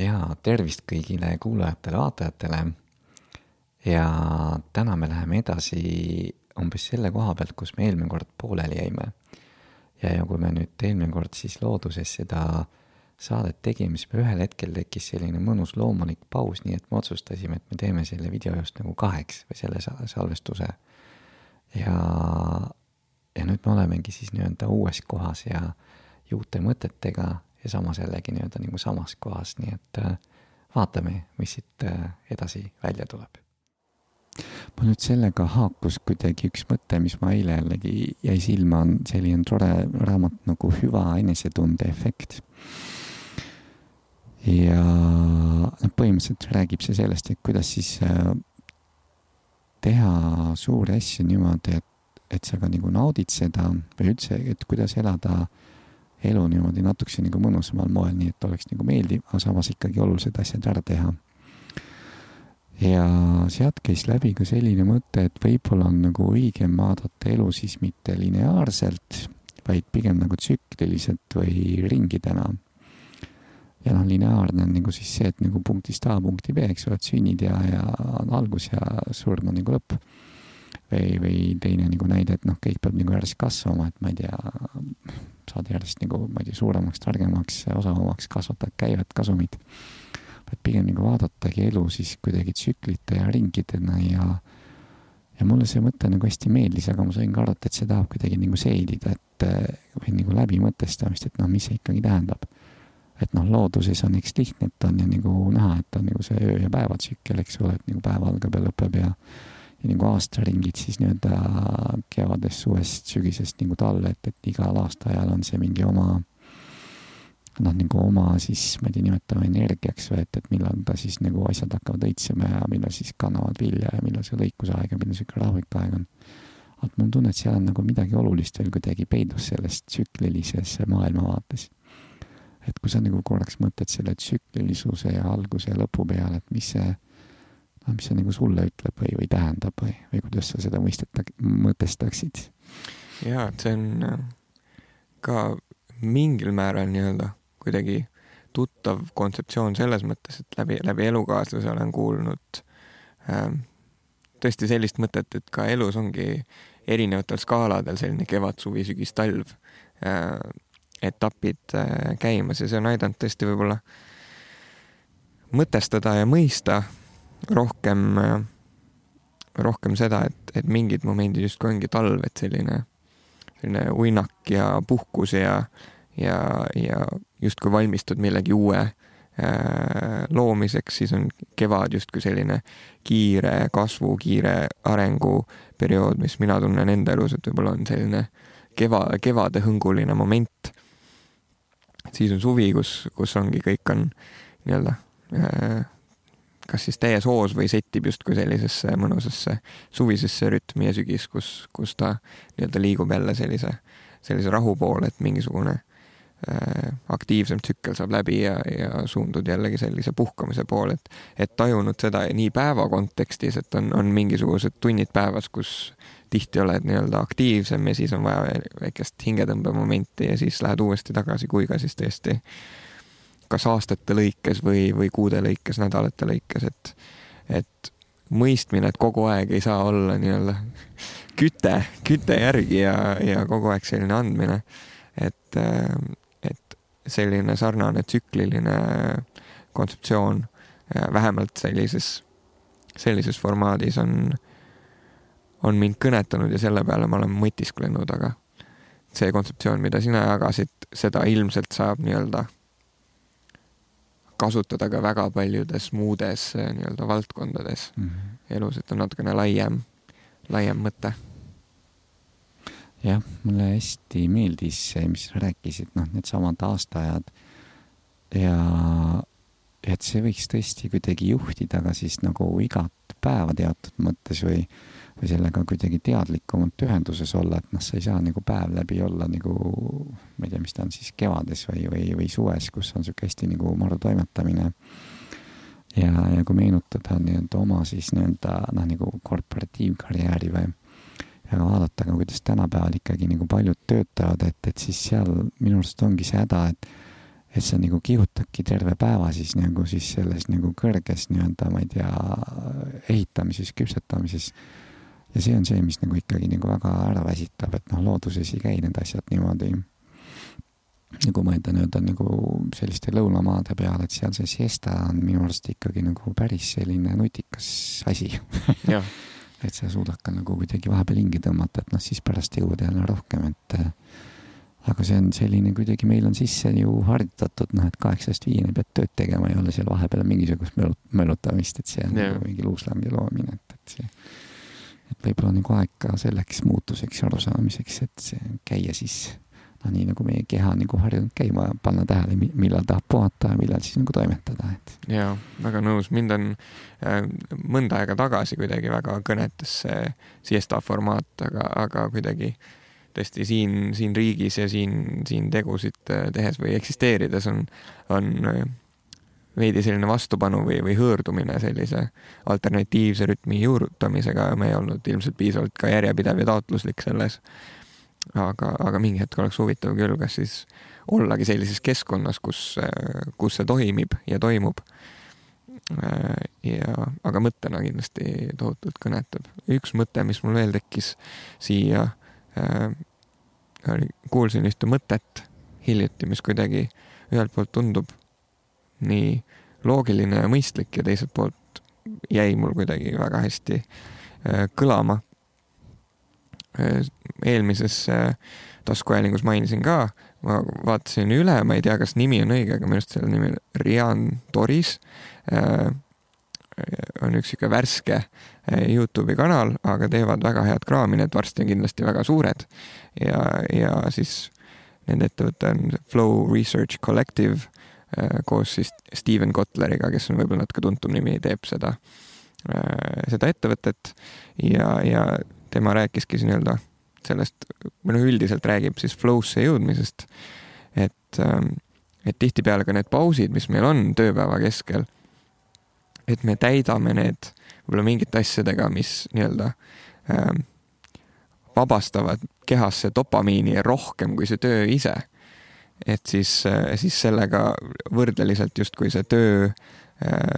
ja tervist kõigile kuulajatele-vaatajatele. ja täna me läheme edasi umbes selle koha pealt, kus me eelmine kord pooleli jäime. ja, ja kui me nüüd eelmine kord siis looduses seda saadet tegime, siis meil ühel hetkel tekkis selline mõnus loomulik paus, nii et me otsustasime, et me teeme selle video just nagu kaheks või selle salvestuse. ja, ja nüüd me olemegi siis nii-öelda uues kohas ja uute mõtetega ja samas jällegi nii-öelda nagu samas kohas, nii et äh, vaatame, mis siit äh, edasi välja tuleb mul nüüd sellega haakus kuidagi üks mõte, mis ma eile jällegi jäi silma, on selline tore raamat nagu Hüva enesetunde efekt. ja noh, põhimõtteliselt räägib see sellest, et kuidas siis äh, teha suuri asju niimoodi, et, et sa ka nagu naudid seda või üldse, et kuidas elada elu niimoodi natukese nagu mõnusamal moel, nii et oleks nagu meeldiv, aga samas ikkagi olulised asjad ära teha ja sealt käis läbi ka selline mõte, et võib-olla on nagu õigem vaadata elu siis mitte lineaarselt, vaid pigem nagu tsükliliselt või ringidena. ja noh, lineaarne on nagu siis see, et nagu punktist A punkti B, eks ole, et sünnid ja, ja algus ja surm on nagu lõpp. Või, või teine nagu näide, et noh, kõik peab nagu järjest kasvama, et ma ei tea, saad järjest nagu, ma ei tea, suuremaks, targemaks, osavamaks, kasvatad käivet, kasumit et pigem nagu vaadatagi elu siis kuidagi tsüklite ja ringidena ja ja mulle see mõte nagu hästi meeldis, aga ma sain ka aru, et see tahab kuidagi nagu seedida, et või nagu läbimõtestamist, et noh, mis see ikkagi tähendab. et noh, looduses on eks lihtne, et on ju nagu näha, et on nagu see öö ja päeva tsükkel, eks ole, et nagu päev algab ja lõpeb ja ja nagu aastaringid siis nii-öelda kevadest, suvest, sügisest nagu talve, et, et igal aastaajal on see mingi oma noh, nagu oma siis, ma ei tea, nimetame energiaks või et, et millal ta siis nagu asjad hakkavad õitsema ja millal siis kannavad vilja ja millal see lõikusaeg ja millal sihuke rahulik aeg on. et mul on tunne, et seal on nagu midagi olulist veel kuidagi peidus selles tsüklilises maailmavaates. et kui sa nagu korraks mõtled selle tsüklilisuse ja alguse ja lõpu peale, et mis see, mis see nagu sulle ütleb või, või tähendab või, või kuidas sa seda mõisteta-, mõtestaksid? jaa, et see on äh, ka mingil määral nii-öelda kuidagi tuttav kontseptsioon selles mõttes, et läbi, läbi elukaaslase olen kuulnud ähm, tõesti sellist mõtet, et ka elus ongi erinevatel skaaladel selline kevad, suvi, sügis, talv äh, etapid äh, käimas ja see on aidanud tõesti võib-olla mõtestada ja mõista rohkem äh,, rohkem seda, et, et mingid momendid justkui ongi talv, et selline, selline uinak ja puhkus ja, ja, ja justkui valmistud millegi uue äh, loomiseks, siis on kevad justkui selline kiire kasvu, kiire arengu periood, mis mina tunnen enda elus, et võib-olla on selline keva, kevadehõnguline moment. siis on suvi, kus, kus ongi, kõik on nii-öelda äh, kas siis täies hoos või settib justkui sellisesse mõnusasse suvisesse rütmi ja sügis, kus, kus ta nii-öelda liigub jälle sellise, sellise rahu poole, et mingisugune Äh, aktiivsem tsükkel saab läbi ja, ja suundud jällegi sellise puhkamise poole, et, et tajunud seda nii päeva kontekstis, et on, on mingisugused tunnid päevas, kus tihti oled nii-öelda aktiivsem ja siis on vaja väikest hingetõmbemomenti ja siis lähed uuesti tagasi, kui ka siis tõesti kas aastate lõikes või, või kuude lõikes, nädalate lõikes, et, et mõistmine, et kogu aeg ei saa olla nii-öelda küte, küte järgi ja, ja kogu aeg selline andmine, et selline sarnane tsükliline kontseptsioon vähemalt sellises, sellises formaadis on, on mind kõnetanud ja selle peale ma olen mõtisklenud, aga see kontseptsioon, mida sina jagasid, seda ilmselt saab nii-öelda kasutada ka väga paljudes muudes nii-öelda valdkondades. Mm -hmm. elus, et on natukene laiem, laiem mõte. Jah, mulle hästi meeldis see, mis sa rääkisid, noh, needsamad aastaajad. Ja et see võiks tõesti kuidagi juhtida ka siis nagu igat päeva teatud mõttes või, või sellega kuidagi teadlikumalt ühenduses olla, et noh, sa ei saa nagu päev läbi olla nagu, ma ei tea, mis ta on siis kevades või, või, või suves, kus on sihuke hästi nagu maru toimetamine. ja, ja kui meenutada nii-öelda oma siis nii-öelda noh, nagu korporatiivkarjääri või ja vaadata ka, kuidas tänapäeval ikkagi nagu paljud töötavad, et, et siis seal minu arust ongi see häda, et, et sa nagu kihutadki terve päeva siis nagu siis selles nagu kõrges nii-öelda, ma ei tea, ehitamises, küpsetamises. Ja see on see, mis nagu ikkagi nagu väga ära väsitab, et noh, looduses ei käi need asjad niimoodi. nagu mõelda nii-öelda nagu selliste lõunamaade peale, et seal see siesta on minu arust ikkagi nagu päris selline nutikas asi et sa suudad ka nagu kuidagi vahepeal hinge tõmmata, et noh, siis pärast jõuad jälle rohkem, et aga see on selline kuidagi, meil on sisse ju harjutatud, noh, et kaheksast viieni pead tööd tegema, ei ole seal vahepeal mingisugust mölutamist, et see on yeah. nagu mingi luuslambi loomine, et, et see, et võib-olla nagu aeg ka selleks muutuseks ja arusaamiseks, et see käia siis noh, nii nagu meie keha nagu harjunud käima panna tähele, millal tahab puhata ja millal siis nagu toimetada, et. jaa, väga nõus, mind on äh, mõnda aega tagasi kuidagi väga kõnetas see siesta formaat, aga, aga kuidagi tõesti siin, siin riigis ja siin, siin tegusid äh, tehes või eksisteerides on, on äh, veidi selline vastupanu või, või hõõrdumine sellise alternatiivse rütmi juurutamisega ja me ei olnud ilmselt piisavalt ka järjepidev ja taotluslik selles. aga, aga mingi hetk oleks huvitav küll, kas siis ollagi sellises keskkonnas, kus, kus see toimib ja toimub. ja, aga mõttena kindlasti tohutult kõnetab. üks mõte, mis mul veel tekkis siia kuulsin ühte mõtet hiljuti, mis kuidagi ühelt poolt tundub nii loogiline ja mõistlik ja teiselt poolt jäi mul kuidagi väga hästi äh, kõlama äh,. eelmises äh, taskuhäälingus mainisin ka, ma vaatasin üle, ma ei tea, kas nimi on õige, aga minu arust selle nimi on Rian Toris on üks sihuke värske Youtube'i kanal, aga teevad väga head kraami, need varsti on kindlasti väga suured. ja, ja siis nende ettevõte on Flow Research Collective koos siis Steven Kotleriga, kes on võib-olla natuke tuntum nimi, teeb seda, eh, seda ettevõtet ja, ja tema rääkiski siis nii-öelda sellest, või noh, üldiselt räägib siis flow'sse jõudmisest. et, et tihtipeale ka need pausid, mis meil on tööpäeva keskel et me täidame need võib-olla mingite asjadega, mis nii-öelda ähm, vabastavad kehasse dopamiini rohkem kui see töö ise. Et siis, äh, siis sellega võrdeliselt justkui see töö äh,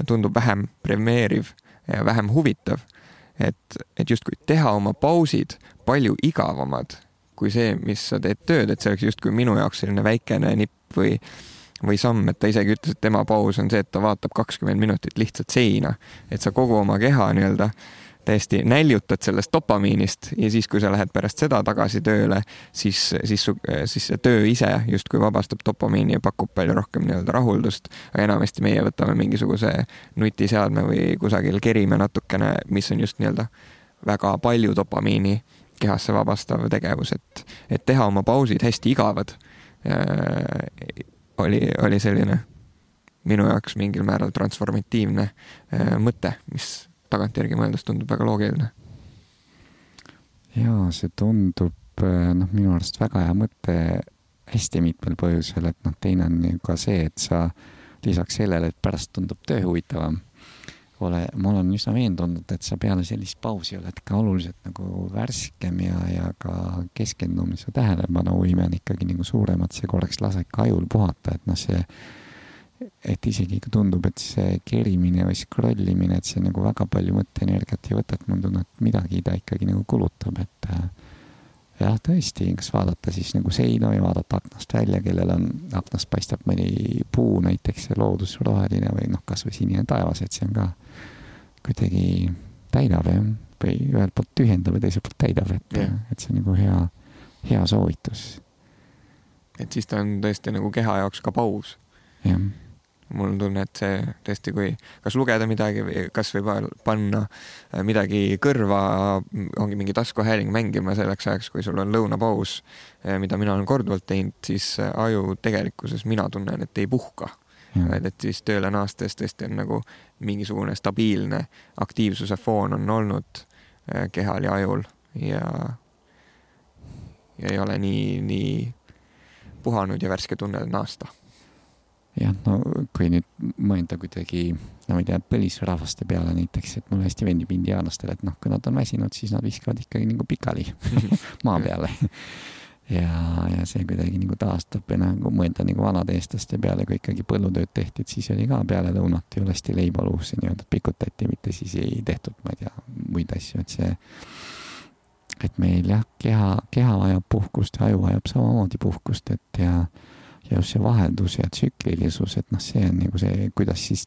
tundub vähem premeeriv ja vähem huvitav. et, et justkui teha oma pausid palju igavamad kui see, mis sa teed tööd, et see oleks justkui minu jaoks selline väikene nipp või või samm, et ta isegi ütles, et tema paus on see, et ta vaatab kakskümmend minutit lihtsalt seina, et sa kogu oma keha nii-öelda täiesti näljutad sellest dopamiinist ja siis, kui sa lähed pärast seda tagasi tööle, siis, siis siis see töö ise justkui vabastab dopamiini ja pakub palju rohkem nii-öelda rahuldust. aga enamasti meie võtame mingisuguse nutiseadme või kusagil kerime natukene, mis on just nii-öelda väga palju dopamiini kehasse vabastav tegevus, et, et teha oma pausid hästi igavad oli, oli selline minu jaoks mingil määral transformatiivne äh, mõte, mis tagantjärgi mõeldes tundub väga loogiline. ja see tundub äh, noh, minu arust väga hea mõte hästi mitmel põhjusel, et noh, teine on ju ka see, et sa lisaks sellele, et pärast tundub töö huvitavam ole, ma olen üsna veendunud, et sa peale sellist pausi oled ka oluliselt nagu värskem ja, ja ka keskendumise tähelepanuvõime on ikkagi nagu suurem, et see korraks laseb ka ajul puhata, et noh, see, et isegi tundub, et see kerimine või scroll imine, et see nagu väga palju mõtteenergiat ei võta, et mul tunneb, et midagi ta ikkagi nagu kulutab, et äh, jah, tõesti, kas vaadata siis nagu seina või vaadata aknast välja, kellel on, aknast paistab mõni puu näiteks ja loodus roheline või noh, kasvõi sinine taevas, et see on ka kuidagi täidab jah, või ühelt poolt tühjendab ja teiselt poolt täidab, et yeah., et see on nagu hea, hea soovitus. et siis ta on tõesti nagu keha jaoks ka paus. jah mul on tunne, et see tõesti, kui kas lugeda midagi või kasvõi panna äh, midagi kõrva, ongi mingi taskuhääling mängima selleks ajaks, kui sul on lõunapaus, äh, mida mina olen korduvalt teinud, siis äh, aju tegelikkuses mina tunnen, et ei puhka. vaid et siis tööle naastes tõesti on nagu mingisugune stabiilne aktiivsuse foon on olnud kehal ja ajul ja, ja ei ole nii, nii puhanud ja värske tunne naasta jah, no kui nüüd mõelda kuidagi, no ma ei tea, põlisrahvaste peale näiteks, et mulle hästi meeldib indiaanlastele, et noh, kui nad on väsinud, siis nad viskavad ikkagi nagu pikali maa peale. ja, ja see kuidagi nagu taastab ja nagu mõelda nagu vanade eestlaste peale, kui ikkagi põllutööd tehti, et siis oli ka peale lõunat ju lasti leiba luusse nii-öelda pikutati, mitte siis ei tehtud, ma ei tea, muid asju, et see, et meil jah, keha, keha vajab puhkust ja aju vajab samamoodi puhkust, et ja, ja just see vaheldus ja tsüklilisus, et noh, see on nagu see, kuidas siis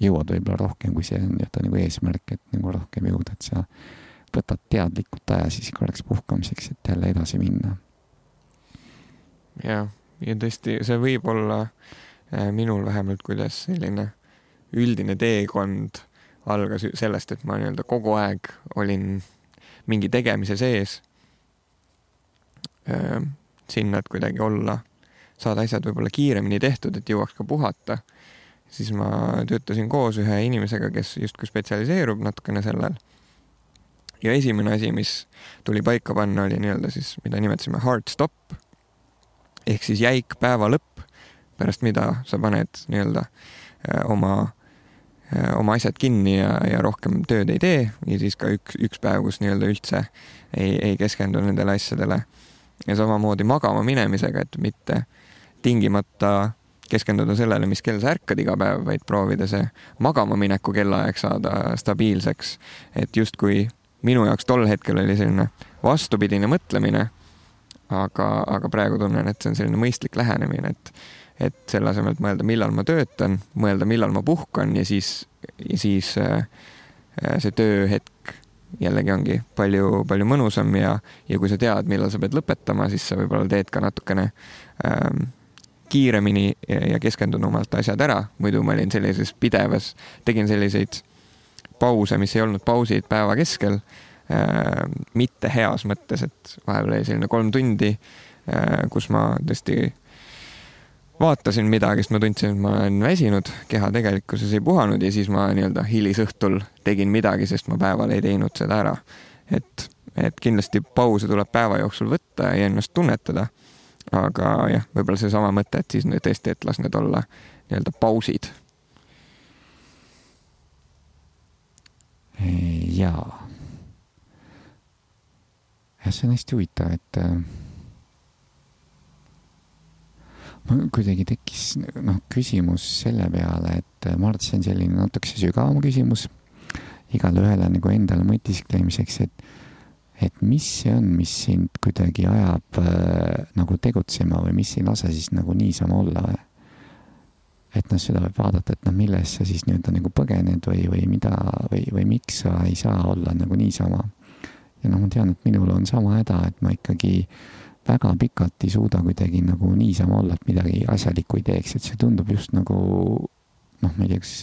jõuad võib-olla rohkem, kui see on nii-öelda nagu eesmärk, et nagu rohkem jõuda, et sa võtad teadlikult aja siis korraks puhkamiseks, et jälle edasi minna. jah, ja tõesti, see võib olla äh, minul vähemalt, kuidas selline üldine teekond algas sellest, et ma nii-öelda kogu aeg olin mingi tegemise sees. Äh, sinna, et kuidagi olla, saada asjad võib-olla kiiremini tehtud, et jõuaks ka puhata. siis ma töötasin koos ühe inimesega, kes justkui spetsialiseerub natukene sellel ja esimene asi, mis tuli paika panna, oli nii-öelda siis, mida nimetasime hard stop ehk siis jäik päeva lõpp, pärast mida sa paned nii-öelda äh, oma, äh, oma asjad kinni ja, ja rohkem tööd ei tee ja siis ka üks, üks päev, kus nii-öelda üldse ei, ei keskendu nendele asjadele. ja samamoodi magama minemisega, et mitte tingimata keskenduda sellele, mis kell sa ärkad iga päev, vaid proovida see magama mineku kellaaeg saada stabiilseks. et justkui minu jaoks tol hetkel oli selline vastupidine mõtlemine. aga, aga praegu tunnen, et see on selline mõistlik lähenemine, et, et selle asemel, et mõelda, millal ma töötan, mõelda, millal ma puhkan ja siis, ja siis äh, see tööhetk jällegi ongi palju, palju mõnusam ja, ja kui sa tead, millal sa pead lõpetama, siis sa võib-olla teed ka natukene ähm, kiiremini ja keskendunumalt asjad ära, muidu ma olin sellises pidevas, tegin selliseid pause, mis ei olnud pausid päeva keskel äh,. mitte heas mõttes, et vahepeal oli selline kolm tundi äh,, kus ma tõesti vaatasin midagi, sest ma tundsin, et ma olen väsinud, keha tegelikkuses ei puhanud ja siis ma nii-öelda hilisõhtul tegin midagi, sest ma päeval ei teinud seda ära. et, et kindlasti pause tuleb päeva jooksul võtta ja ennast tunnetada. Aga jah, võib-olla seesama mõte, et siis tõesti, et las need olla nii-öelda pausid jaa. jah, see on hästi huvitav, et äh, mul kuidagi tekkis noh, küsimus selle peale, et äh, ma arvan, et see on selline natukese sügavam küsimus igale ühele nagu endale mõtisklemiseks, et et mis see on, mis sind kuidagi ajab äh, nagu tegutsema või mis ei lase siis nagu niisama olla või? et noh, seda võib vaadata, et noh, milles sa siis nii-öelda nagu põgened või, või mida või, või miks sa ei saa olla nagu niisama. ja noh, ma tean, et minul on sama häda, et ma ikkagi väga pikalt ei suuda kuidagi nagu niisama olla, et midagi asjalikku ei teeks, et see tundub just nagu noh, ma ei tea, kas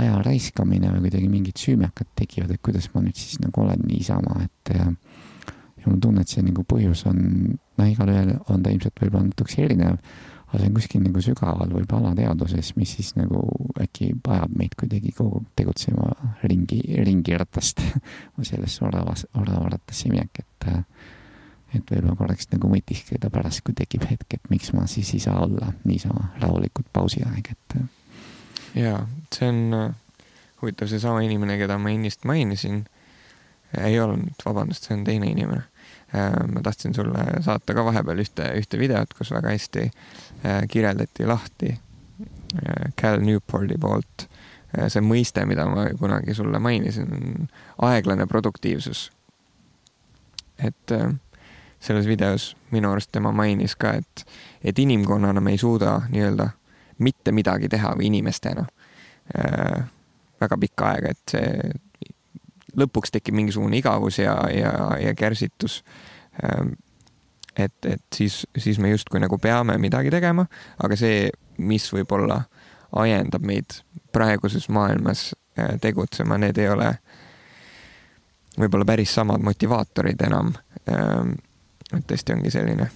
aja raiskamine või kuidagi mingid süümekad tekivad, et kuidas ma nüüd siis nagu olen niisama, et ja mul on tunne, et see nagu põhjus on, noh, igalühel on ta ilmselt võib-olla natukese erinev aga see on kuskil nagu sügaval võib-olla alateadvuses, mis siis nagu äkki ajab meid kuidagi kogu aeg tegutsema ringi, ringiratast või sellesse oravas, oravarattasse minek, et et võib-olla korraks nagu mõtiskleda pärast, kui tekib hetk, et miks ma siis ei saa olla niisama rahulikult pausi aeg, et. Jaa, see on äh, huvitav, seesama inimene, keda ma ennist mainisin, ei olnud, vabandust, see on teine inimene Äh, ma tahtsin sulle saata ka vahepeal ühte, ühte videot, kus väga hästi äh, kirjeldati lahti äh, Cal Newporti poolt see mõiste, mida ma kunagi sulle mainisin, aeglane produktiivsus. et selles videos minu arust tema mainis ka, et, et inimkonnana me ei suuda nii-öelda mitte midagi teha või inimestena äh, väga pikka aega, et see lõpuks tekib mingisugune igavus ja, ja, ja kärsitus. Ähm, et, et siis, siis me justkui nagu peame midagi tegema, aga see, mis võib-olla ajendab meid praeguses maailmas äh, tegutsema, need ei ole võib-olla päris samad motivaatorid enam. Ähm, et tõesti ongi selline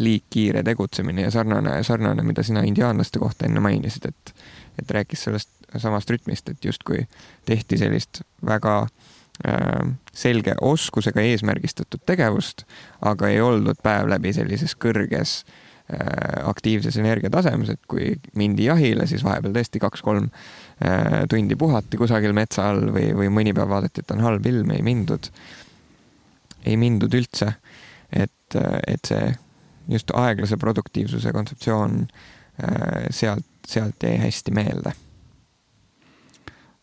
liigkiire tegutsemine ja sarnane, sarnane, mida sina indiaanlaste kohta enne mainisid, et, et rääkis sellest samast rütmist, et justkui tehti sellist väga äh, selge oskusega eesmärgistatud tegevust, aga ei oldud päev läbi sellises kõrges äh, aktiivses energiatasemes, et kui mindi jahile, siis vahepeal tõesti kaks-kolm äh, tundi puhati kusagil metsa all või, või mõni päev vaadati, et on halb ilm, ei mindud, ei mindud üldse. Et, et see just aeglase produktiivsuse kontseptsioon sealt, sealt jäi hästi meelde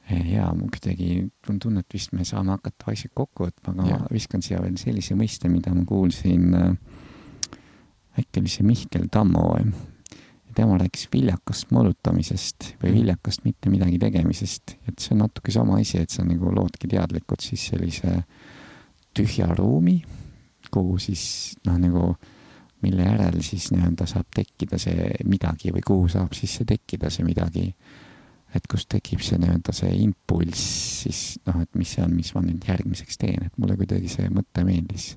ja mul kuidagi on tunne, et vist me saame hakata vaikselt kokku võtma, aga ja. ma viskan siia veel sellise mõiste, mida ma kuulsin äh,, äkki oli see Mihkel Tammo või? tema rääkis viljakast molutamisest või mm. viljakast mitte midagi tegemisest, et see on natuke sama asi, et sa nagu loodki teadlikult siis sellise tühja ruumi, kuhu siis noh, nagu mille järel siis nii-öelda saab tekkida see midagi või kuhu saab siis see tekkida see midagi et kus tekib see nii-öelda see impulss, siis noh, et mis see on, mis ma nüüd järgmiseks teen, et mulle kuidagi see mõte meeldis.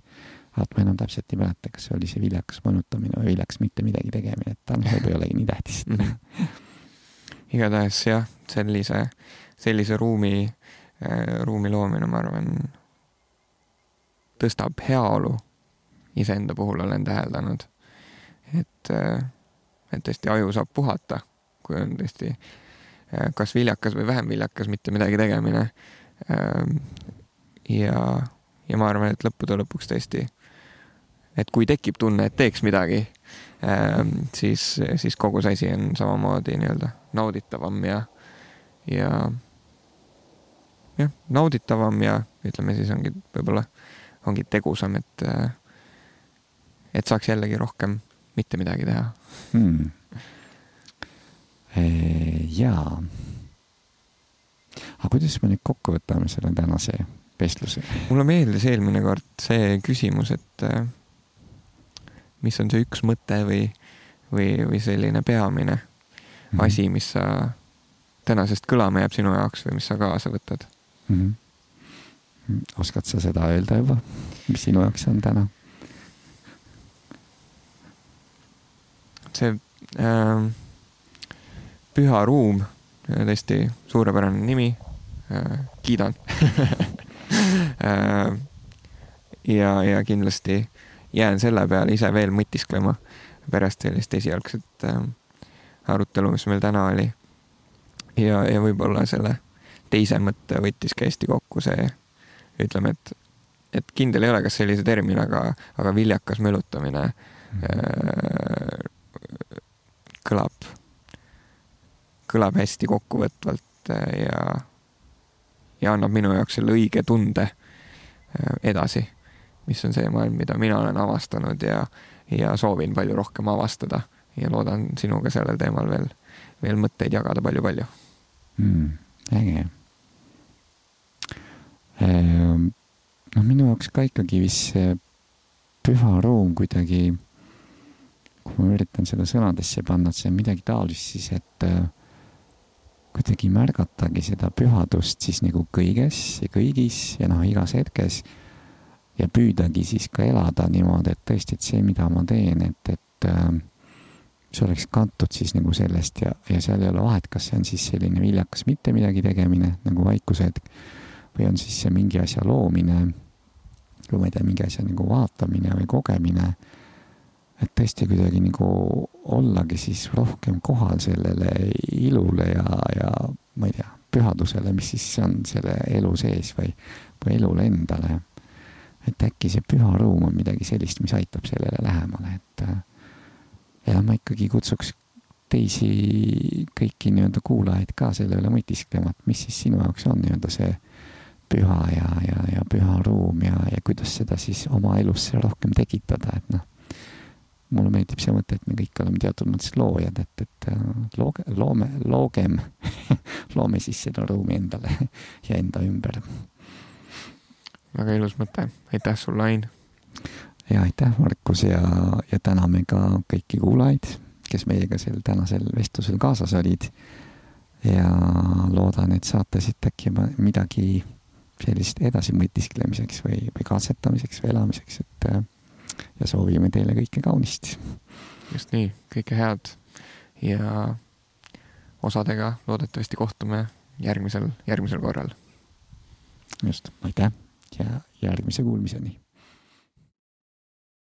vaat ma enam täpselt ei mäleta, kas see oli see viljakas mõnutamine või viljakas mitte midagi tegemine, et tal ei olegi nii tähtis. -hmm. igatahes jah, sellise, sellise ruumi äh,, ruumi loomine, ma arvan, tõstab heaolu. Iseenda puhul olen täheldanud, et äh,, et tõesti aju saab puhata, kui on tõesti Äh, kas viljakas või vähem viljakas, mitte midagi tegemine. Ähm, ja, ja ma arvan, et lõppude lõpuks tõesti, et kui tekib tunne, et teeks midagi, ähm, siis, siis kogu see asi on samamoodi nii-öelda nauditavam ja, ja jah, nauditavam ja ütleme siis ongi võib-olla, ongi tegusam, et, et saaks jällegi rohkem mitte midagi teha hmm jaa. aga kuidas me nüüd kokku võtame selle tänase vestluse? mulle meeldis eelmine kord see küsimus, et äh, mis on see üks mõte või, või, või selline peamine mm -hmm. asi, mis sa tänasest kõlama jääb sinu jaoks või mis sa kaasa võtad mm? -hmm. oskad sa seda öelda juba, mis sinu jaoks on täna? See äh, Püha Ruum, tõesti suurepärane nimi, äh, kiidan äh, ja, ja kindlasti jään selle peale ise veel mõtisklema pärast sellist esialgset äh, arutelu, mis meil täna oli. ja, ja võib-olla selle teise mõtte võttiski hästi kokku see, ütleme, et, et kindel ei ole, kas sellise termin, aga, aga viljakas mölutamine mm -hmm. Kõlab kõlab hästi kokkuvõtvalt äh, ja, ja annab minu jaoks selle õige tunde äh, edasi, mis on see maailm, mida mina olen avastanud ja, ja soovin palju rohkem avastada ja loodan sinuga sellel teemal veel, veel mõtteid jagada palju-palju mm,. äge. Noh, minu jaoks ka ikkagi vist see püha ruum kuidagi, kui ma üritan seda sõnadesse panna, et see on midagi taolist siis, et äh, kuidagi märgatagi seda pühadust siis nagu kõiges ja kõigis ja noh, igas hetkes. ja püüdagi siis ka elada niimoodi, et tõesti, et see, mida ma teen, et, et äh, see oleks kantud siis nagu sellest ja, ja seal ei ole vahet, kas see on siis selline viljakas mitte midagi tegemine nagu vaikusehetk või on siis see mingi asja loomine või ma ei tea, mingi asja nagu vaatamine või kogemine et tõesti kuidagi nagu ollagi siis rohkem kohal sellele ilule ja, ja ma ei tea, pühadusele, mis siis on selle elu sees või, või elule endale. et äkki see püha rõõm on midagi sellist, mis aitab sellele lähemale, et ja ma ikkagi kutsuks teisi kõiki nii-öelda kuulajaid ka selle üle mõtisklema, et mis siis sinu jaoks on nii-öelda see püha ja, ja, ja püha ruum ja, ja kuidas seda siis oma elusse rohkem tekitada, et noh mulle meeldib see mõte, et me kõik oleme teatud mõttes loojad, et, et äh, looge, loome, loogem loome siis seda ruumi endale ja enda ümber. väga ilus mõte, aitäh sulle, Ain! ja aitäh, Markus, ja, ja täname ka kõiki kuulajaid, kes meiega sel tänasel vestlusel kaasas olid. ja loodan, et saate siit äkki midagi sellist edasi mõtisklemiseks või, või katsetamiseks või elamiseks, et äh, ja soovime teile kõike kaunist. just nii, kõike head ja osadega loodetavasti kohtume järgmisel, järgmisel korral. just, aitäh ja järgmise kuulmiseni